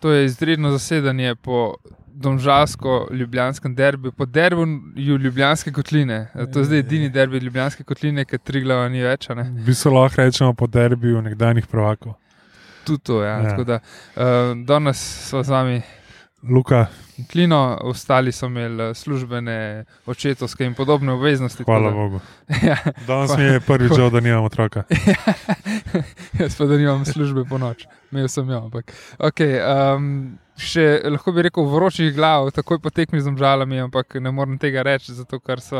To je izredno zasedanje po domžalsko-ljubljanskem derbiju, po derbiju Ljubljanske kotline. To je zdaj edini derbi Ljubljanske kotline, ker tri glava ni več. Bi se lahko rečemo po derbiju nekdanjih prvakov. Tudi to, ja. Ja. Tako da uh, danes smo z vami. Luka, Klino, ostali so imeli eh, službene, očetovske in podobne obveznosti. hvala da- Bogu. Ja, Danes mi je prvič žal, da nimam otroka. jaz pa da nimam službe po noč, imel sem jo. Ampak. Okay, um, še lahko bi rekel vročih glav, takoj po tekmi z omžalami, ampak ne morem tega reči, zato ker so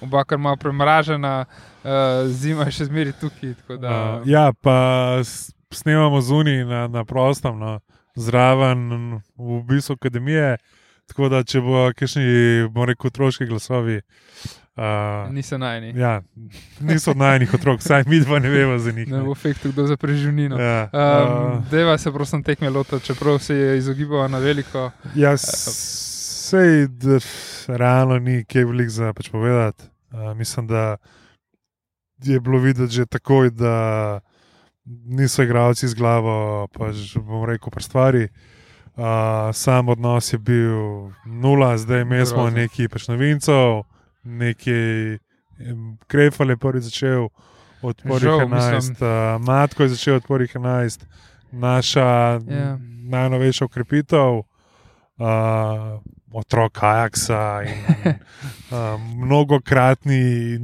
oba kar malo premražena, uh, zima je še zmeri tukaj. Da, Uh, ja, pa snemamo zunaj na, na prostem, no, zraven v bistvu akademije. Tako da, če bo kakšni, bom rekel, otroški glasovi. Uh, Niso najni. ja, niso najnih otrok, saj mi dva ne vemo za njih. Ne ne. bo fektu, kdo za preživnino. Ja, Um, uh, Deva se prosim tekme lota, čeprav se je izogibala na veliko. ja, sej, realno ni kaj velik za pač povedati. Uh, mislim, da je bilo videti že takoj, da niso igravci z glavo, pač bom rekel, pri stvari. Uh, sam odnos je bil nula, zdaj imeli smo nekaj pač novincev, nekaj Krefal je prvi začel od prvih Žal, 11, mislim. uh, Matko je začel od prvih 11, naša Ja. najnovejša ukrepitev, uh, otrok Ajaxa in uh, mnogokratni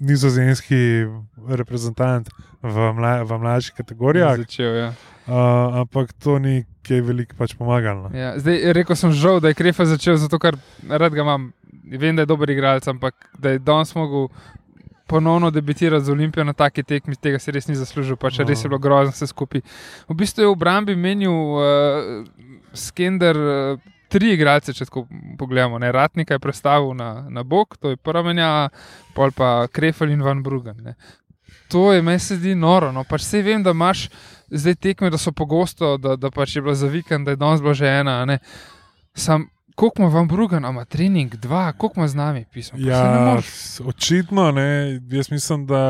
nizozemski reprezentant v, mla, v mlajših kategorijah. Začel, ja. Uh, ampak to ni kaj veliko pač pomagalo. no. Ja, zdaj, rekel sem žal, da je Krefa začel, zato ker rad ga imam. Vem, da je dober igralec, ampak da je danes mogel ponovno debitirati z Olimpijo na taki tekmi, tega si res ni zaslužil, pač No. res je bilo grozno vse skupaj. V bistvu je v obrambi menil uh, Skender. Uh, Tri igralce, če tako pogledamo, ne Ratnika je predstavil na, na bok, to je prva menja, pol pa Krefel in Van Brugen. Ne. To je meni se zdi noro. No. Pač vse vem, da imaš zdaj tekme, da so pogosto, da, da pač je bilo za vikend, da je danes bilo že ena. ne. Sam, koliko ima Van Brugen, ima trening, dva, koliko ima z nami pismo. Ne Ja, s- očitno ne. Jaz mislim, da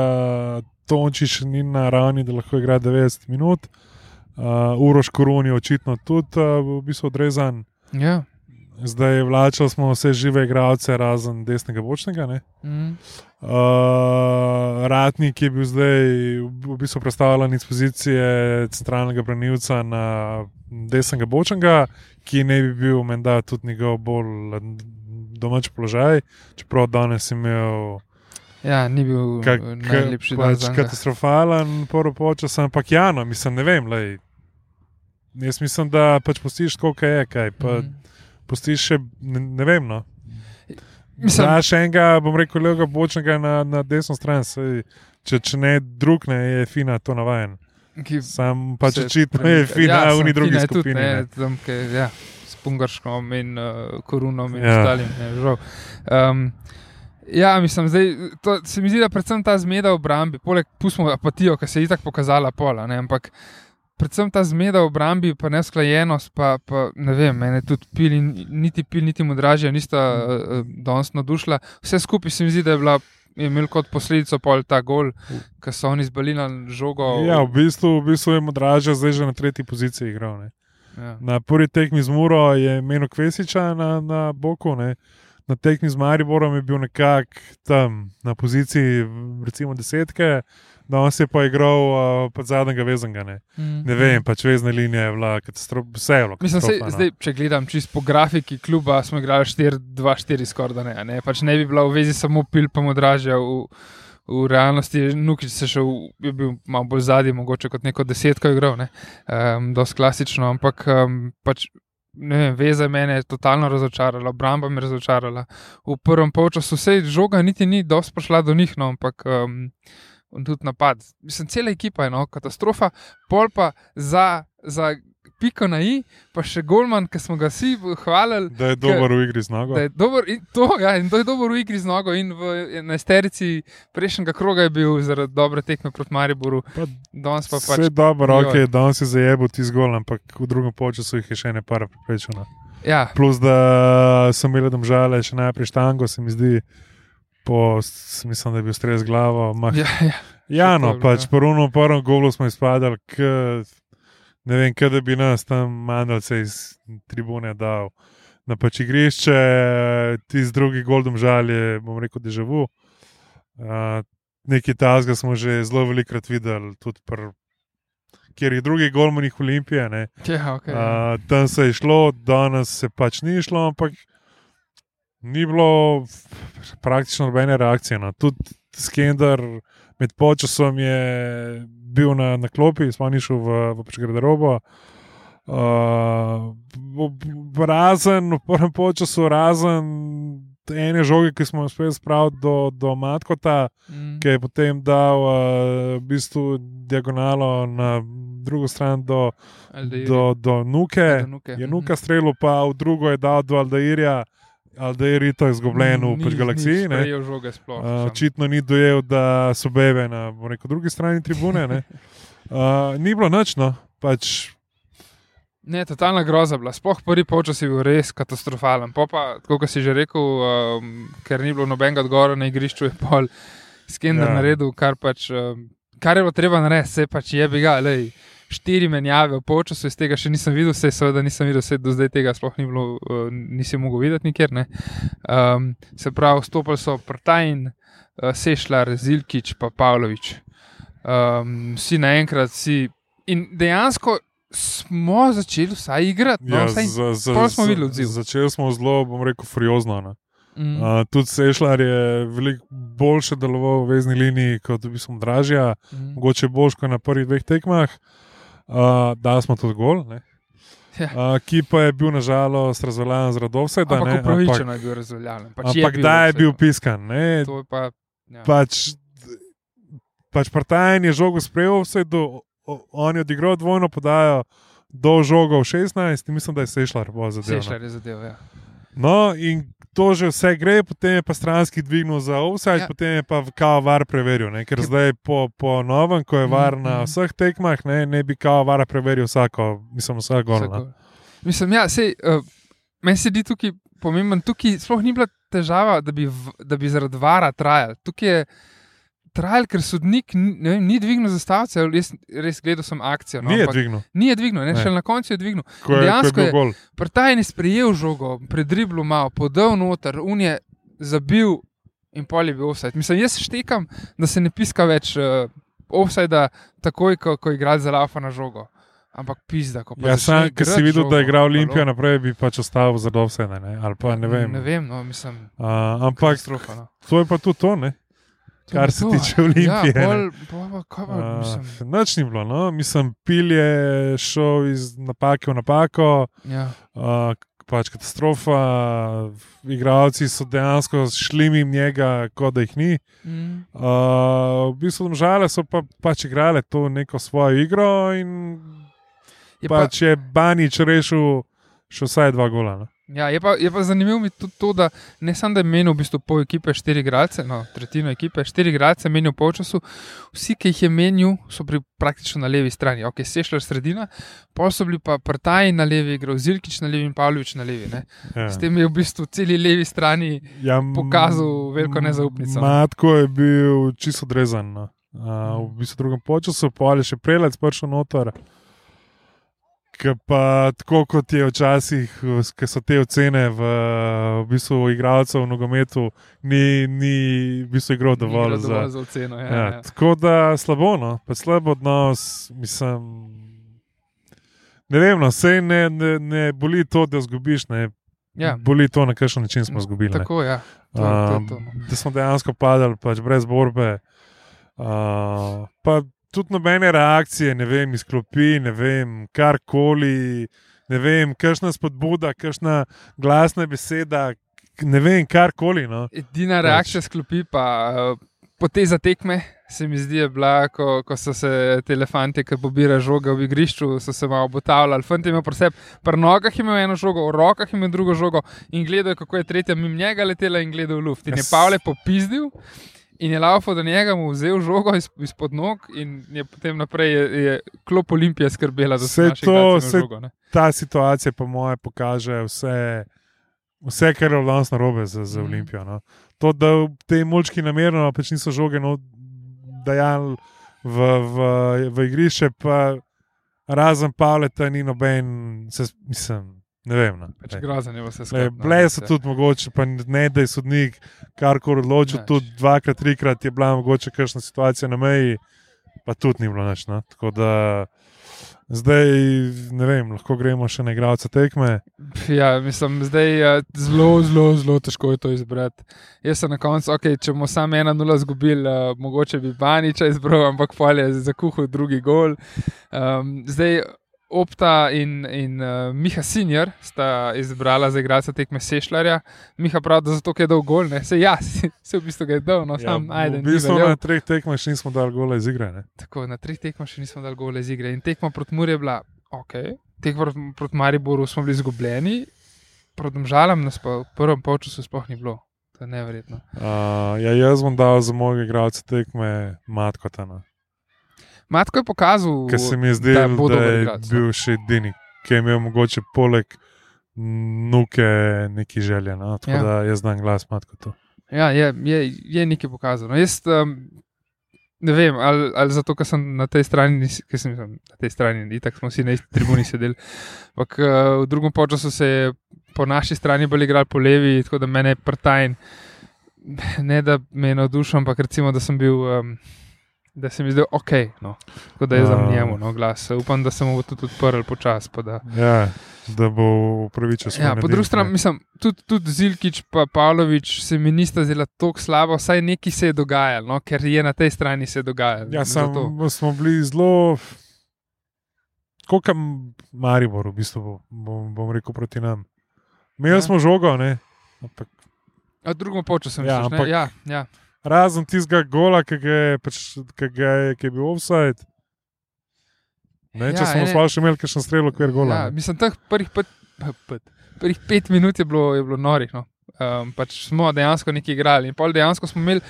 Tončiš ni na ravni, da lahko igra 90 minut. Uh, Uroš Korun je očitno tudi uh, v bistvu odrezan. Ja. Zdaj vlačali smo vse žive igralce, razen desnega bočnega. ne. Mm. Uh, Ratnik je bil zdaj v bistvu predstavljen iz pozicije centralnega branilca na desnega bočnega, ki ne bi bil menda tudi njegov bolj domač položaj, čeprav danes imel ja, ni bil kak, najlepši dan. pač katastrofalen prvi počas, ampak ja, no, mislim, ne vem. Lej, jaz mislim, da pač postiš, koliko je, kaj pa Mhm. postiš še, ne, ne vem. No. Mislim, Znaš enega, bom rekel, levega bočnega na, na desno stran, saj, če, če ne drug, ne je fina to navajen. ki Sam pač se očitno pre- je fina ja, uni drugi je tudi, ne, ne. tam, ke, ja, s Pungarškom in uh, Korunom in Ja. ostalim. Ne, žal. um, ja, mislim, zdaj, to, se mi zdi, da predvsem ta zmeda v obrambi, poleg pustimo apatijo, ki se je itak pokazala pola, ne, ampak predvsem ta zmeda v obrambi, pa nesklajenost, pa, pa ne vem, mene tudi pil niti pil, niti modražja nista uh, danes nadušila. Vse skupaj se mi zdi, da je bila. Je imel kot posledico pol ta gol, ki so oni zbalili na žogo. Ja, v bistvu, v bistvu je Modraža zdaj že na tretji poziciji igral. Ne. ja. Na prvi tekmi z Muro je imel Kvesiča na, na boku, ne. na tekmi z Mariborom je bil nekako tam na poziciji recimo desetke, danes je pa igral uh, pod zadnjega vezanga. Ne, Mm. ne vem, pač vezna linija je bila katastrofa, vse je bilo. Mislim, sej, no. zdaj, če gledam čisto po grafiki kluba, smo igrali 4-2-4 skoraj da ne. ne. Pač ne bi bila v vezi samo pil, pa modražja. V, v realnosti Nukič se šel, je bil malo bolj zadnji, mogoče kot neko desetko igral, ne. um, dosti klasično, ampak um, pač. Ne vem, veza mene je totalno razočarala, obramba me je razočarala. V prvem polčasu vse žoga niti ni dosti prišla do njih, no, ampak um, tudi napad. Mislim, cela ekipa je no, katastrofa, pol pa za, za piko na i, pa še Golman, ki smo ga vsi hvalili. Da je dober v igri z nogo. Da je dober, in to, ja, in to je dober v igri z nogo. In v enajsterici prejšnjega kroga je bil zaradi dobre tekme proti Mariboru, Pa danes pa Vse pač. je dobro, ok, danes je zajebil ti zgolj, ampak v drugem času jih je še ne par preprečeno. Ja, Plus, da so imeli domžale še najprej štango, se mi zdi, po, mislim, da je bil stres glavo. Mah, ja, ja. ja, no, je bilo, pač ja. po prvem prvem golu smo izpadali, k, ne vem, kaj da bi nas tam mandalce iz tribune dal. Na pač igrišče, ti z drugim goldom žalje, bom rekel, deževu. Uh, Nekaj tazga smo že zelo velikokrat videli, tudi pr, kjer je drugi golmanih Olimpije. ne. Ja, okay. Uh, tam se je šlo, danes se pač ni šlo, ampak ni bilo praktično nobene reakcije. No. Tudi Skender med počasom je bil na, na klopi, smo ni šel v, v pač garderobo. Uh, razen v prvem času, razen ene žoge, ki smo jo uspeli spraviti do, do Matkota, mm. ki je potem dal uh, v bistvu diagonalo na drugo stran do, Aldeiri. do, do Nuke. Do Nuke, Je mhm. Nuka streljal, pa v drugo je dal do Aldairja. Aldair je to izgubljen v pač galaksiji. ne. sprejel žoge sploh. Uh, samo. očitno ni dojel, da so bebe na rekel, drugi strani tribune. ne. Uh, ni bilo noč, no. pač Ne, totalna groza bila. Sploh prvi polčas je bil res katastrofalen. Po pa, tako kot si že rekel, um, ker ni bilo nobenega odgovora na igrišču, je pol skender Ja. ja. naredil, kar, pač, um, kar je bilo treba narediti, se pač je bi ga. Lej, Štiri menjave v polčasu, iz tega še nisem videl, vse seveda nisem videl, vse do zdaj tega sploh ni bilo, uh, nisi mogel videti nikjer. ne. Um, se pravi, stopili so Prtajn, uh, Sešljar, Zilkič, pa Pavlović. Um, vsi naenkrat, vsi. In dejansko smo začeli vsaj igrati. No, ja, vsaj, za, za, smo videli odziv. Začeli smo zelo, bom rekel, furiozno. ne. mm, Uh, tudi Sešljar je veliko boljše deloval v vezni liniji kot v bistvu Dražja, mm, mogoče boljš kot na prvih dveh tekmah. Uh, da smo tudi gol, ne. Ja. uh, ki pa je bil nažalost razvaljen zaradi offsajda. ampak ne, upravičeno je bil razveljavljen. Pač ampak da je bil piskan. Ne, To je pa, ja. pač, pač Partajen je žogo sprejel, vse do, on je odigral dvojno podajo do žoga v 16, in mislim, da je Sešljar bo zadev. Sešljar je zadev. Ja. No, in to že vse gre, potem je pa stranski dvignil za offside, Ja. potem je pa kao var preveril. Ne? Ker Ja. zdaj po, po novem, ko je var na Mhm. vseh tekmah, ne, ne bi kao var preveril vsako, mislim, vsak gol. no. Mislim, ja, sej, uh, meni se zdi tukaj pomemben. Tukaj sploh ni bila težava, da bi, v, da bi zaradi vara trajal. Tukaj je trajal, ker sodnik ni, ne vem, ni dvignil zastavice. Jaz res gledal sem akcijo. No, Ni je dvignil, Ni je dvignil, ne, Ne. še na koncu je dvignil. ko je, ko je Dejansko bil je- gol. Prtajn je sprejel žogo, predriblo malo, podal noter, un je zabil in pol je bil offside. Mislim, jaz štekam, da se ne piska več uh, offside, takoj, ko, ko igra za laufa na žogo. Ampak pizda, ko pa Ja, sam, ker si videl, da je igral Olimpijo halo. naprej, bi pač ostal za dovse, ne, ali pa ne vem. Ne vem, no, mislim, Uh, ampak katastrofa. No. to je pa tudi to, ne. Kar se tiče Olimpije, Ja, ne. pol, pol, pa, kaj pa, mislim, Uh, Noč ni bilo, no? mislim, pil je šel iz napake v napako, ja. uh, pač katastrofa. Igralci so dejansko šli mimo njega, kot da jih ni. Mm. Uh, v bistvu, žale so pa, pač igrali to neko svojo igro in Je pa, pač je Banič rešil še vsaj dva gola. No? Ja, je, pa, je pa zanimivo mi tudi to, da ne samo da je menil v bistvu pol ekipe, štiri igralce, no, tretjino ekipe, štiri igralce menil po času, vsi, ki jih je menil, so bili praktično na levi strani, ok, sešljar sredina, pol so bili pa prtaji na levi, igral Zilkič na levi in Pavlović na levi. Ne. Ja. S tem je v bistvu celi levi strani. Ja, pokazal veliko nezaupnico. Matko je bil čisto odrezan. No. Uh, v bistvu drugem času, pa ali še prelec prišel noter. Ki pa tako kot je včasih, ki so te ocene v, v bistvu igralcev v nogometu, ni, ni v bistvu igral dovolj Ni bilo za. dovolj za oceno. Ja, Ja, ja. tako da slabo, no, pa slab odnos, mislim. Ne vem, no, sej ne, ne, ne boli to, da zgubiš, ne Ja, boli to, na kakšen način smo izgubili. tako ja. To, to, je Um, to, no. da smo dejansko padali pač brez borbe. Uh, pa tudi nobene reakcije, ne vem, izklopi, ne vem, karkoli, ne vem, kakšna spodbuda, kakšna glasna beseda, ne vem, karkoli. No. Edina reakcija sklopi pa uh, po te zatekme. Se mi zdi, je bila, ko, ko so se te elefanti, ki pobirajo žoge v igrišču, so se malo obotavljali. Fant je imel pri sebi, pri nogah je imel eno žogo, v rokah je imel drugo žogo in gledal, kako je tretja mimo njega letela in gledal v luft. In je Pavle popizdil in je laufo do njega, mu vzel žogo iz, izpod nog in je potem naprej je, je klop Olimpije skrbela za vse to, saj- žogo. Ne? Ta situacija, po moje, pokaže vse, vse kar je danes narobe za, za Mhm. Olimpijo. No. To, da te mulčki namerno pač niso žoge no, dajali v, v, v igrišče, pa razen Pavleta, ni noben, se, mislim, ne vem. No. Pač grozen je vse skupaj. no, Bile so vse. tudi mogoče, pa ne da je sodnik karkoli odločil, Nič. tudi dvakrat, trikrat je bila mogoče kakšna situacija na meji, pa tudi ni bilo nič. No. Tako da zdaj, ne vem, lahko gremo še na igralca tekme. Ja, mislim, zdaj je zelo, zelo, zelo težko je to izbrati. Jaz sem na koncu, okay, če bomo samo ena nula izgubili, uh, mogoče bi Baniča izbral, ampak pol je zakuhal drugi gol. Um, zdaj Opta in, in uh, Miha Senior sta izbrala za igralca tekme Sešljarja. Miha pravi, da zato, ker je dal gol, ne se jaz, se v bistvu ga je dal, no sam, Ja, ajde, v bistvu na treh tekmah še nismo dali gola iz igre. Ne. Tako, na treh tekmah še nismo dali gole iz igre. In tekma proti Muri je bila ok, tekma proti, Mariboru smo bili izgubljeni, proti Domžalam nas pa v prvem polčasu sploh ni bilo. To je neverjetno. Uh, ja, jaz bom dal za mojega igralca tekme Matkota. Matko je pokazal, Ker se mi je da zdel, bo da, dober je no. bil še edini, ki je imel mogoče poleg nuke neki želje. No? Tako Ja. da jaz dam glas Matkotu. ja, je, je, je nekaj pokazal. No, jaz um, ne vem, ali, ali zato, ker sem na tej strani, ker sem mislim, na tej strani, itak smo vsi na isti tribuni sedeli. Ampak uh, v drugem času se je po naši strani bolj igral po levi, tako da mene je prtajn. Ne, da me je navdušil, ampak recimo, da sem bil. Um, Da se mi zdel ok, no. tako da je za njemu no, glas. Upam, da se mu bo tudi odprl počasi. da- Ja, da bo upravičil svoje. Ja, po drugi strani, mislim, tudi, tudi Zilkič in Pavlović se mi nista zdela tako slabo, vsaj nekaj se je dogajalo, no, ker je na tej strani se dogajalo. Ja, sam, smo bili zelo. Kot Maribor, v bistvu, bom, bom rekel proti nam. Mi Ja. ja. smo žogo, ne? Ampak A drugo počasem, Ja, ja, ampak- ja, ja. Razen tistega gola, ki je, pač, ki ga je, ki je bil offside. Ne, če Ja, smo sploh še imeli kakšen strel, kjer gola. ja, mislim, teh prvih pet, pet, prvih pet minut je bilo, je bilo norih. No. Um, pač smo dejansko nekaj igrali. In pol dejansko smo imeli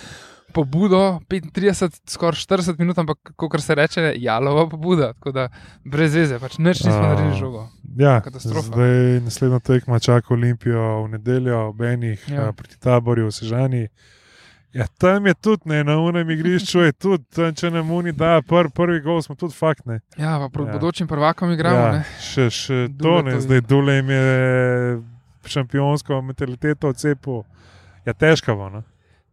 pobudo 35, skoraj 40 minut, ampak kot se reče, jalova pobuda. Tako da brez veze, pač nič nismo A. naredili žogo. Ja, katastrofa. zdaj naslednja tekma čaka Olimpijo v nedeljo, ob enih Ja. ja. proti taborju v Sežani. Ja, tam je tudi, ne, na unem igrišču je tudi, tam, če nam uni da pr, prvi gol, smo tudi fakt. Ne. Ja, pa proti Ja. ja. bodočim prvakom igramo. ja, Ja. še, še to Dule ne, to zdaj Dule jim je šampionsko mentaliteto odcepil. Ja, težko bo. No.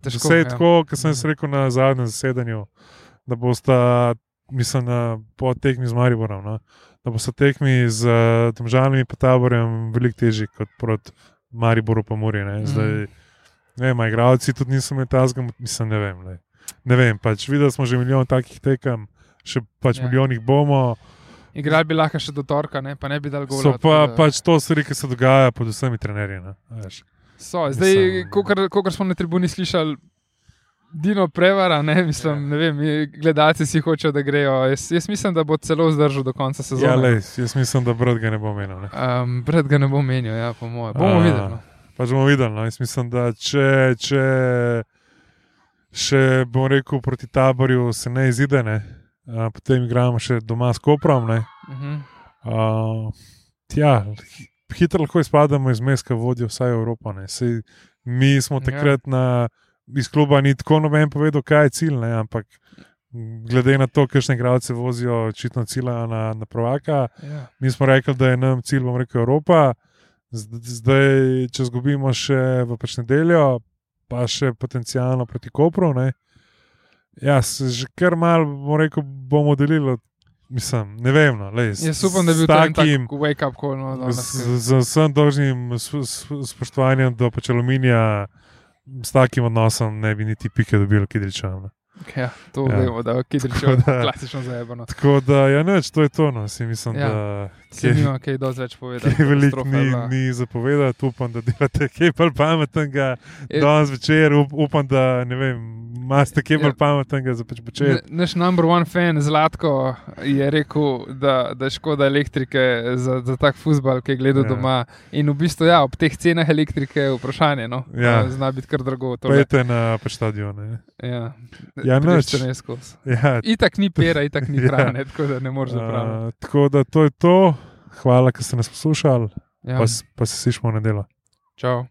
Težko, Vse je ja. tako, kot sem jaz rekel na zadnjem zasedanju, da bosta, mislim, na, po tekmi z Mariborom, no, da bosta tekmi z uh, Tomžalami in Taborjem veliko težji kot proti Mariboru pa Muri. Ne. Zdaj, ne vem, a igralci tudi niso imeli tazga, mislim, ne vem. Le. Ne vem, pač videli smo že milijon takih tekem, še pač Ja. ja. milijon jih bomo. Igrali bi lahko še do torka, ne? pa ne bi dal gola. So pa da- pač to stvari, ki se dogaja pod vsemi trenerji. Ne, veš. So, zdaj, kot smo na tribuni slišali, Dino prevara, ne, mislim, Ja. ne vem, gledalci si hočejo, da grejo. Jaz, jaz mislim, da bo celo zdržal do konca ja, sezone. lej, jaz mislim, da brat ga ne bo menil. Ne. um, Bred ga ne bo menil, ja, po mojem. Bomo videli. No. Pač bomo videli. No. Jaz mislim, da če, če še bom rekel proti taborju, se ne izide, ne. A, potem igramo še doma s Koprom. Ne. A, tja, hi- hitro lahko izpademo iz meska, vodijo vsaj Evropa. Sej, mi smo Ja. takrat na, iz kluba ni tako noben povedal, kaj je cilj, ne, ampak glede na to, kakšne igralce vozijo, očitno cilja na, na prvaka. Ja. Mi smo rekli, da je nam cilj, bom rekel, Evropa. Zd- Zdaj, če izgubimo še v pač nedeljo, pa še potencialno proti Kopru. Ne? Ja, se že kar malo, bom rekel, bomo delili. Mislim, ne vem. No, lej, s- Jaz upam, da bi bil takim, tak up call. No, danes, z, z vsem dolžnim spoštovanjem do pač aluminija, s takim odnosom ne bi niti pike dobili, ki rečem. ker- ja, to Ja. vemo, da je Kidrič Tako da- klasično zajebano. Tako da, ja, neč, to je to. No. Si mislim, Ja. da Se nima kaj dosti več povedati. Kaj veliko ni, ni zapovedati, upam, da delate kaj bolj pametnega. E, Danes večer up, upam, da ne vem, imate kaj bolj Ja. pametnega za pač večer. Naš number one fan Zlatko je rekel, da, da je škoda elektrike za, za tak futbal, ki je gledal Ja. ja. doma. In v bistvu, ja, ob teh cenah elektrike je vprašanje. No? Ja. Zna biti kar drago. Pejte na pač stadion. ne. Ja, Ja, skozi. Ja, Itak ni pera, itak ni Ja. hrane, tako da ne moreš zapraviti. uh, tako da to je to. Hvala, ker ste nas poslušali, Ja. pa, pa se slišmo v nedeljo. Čau.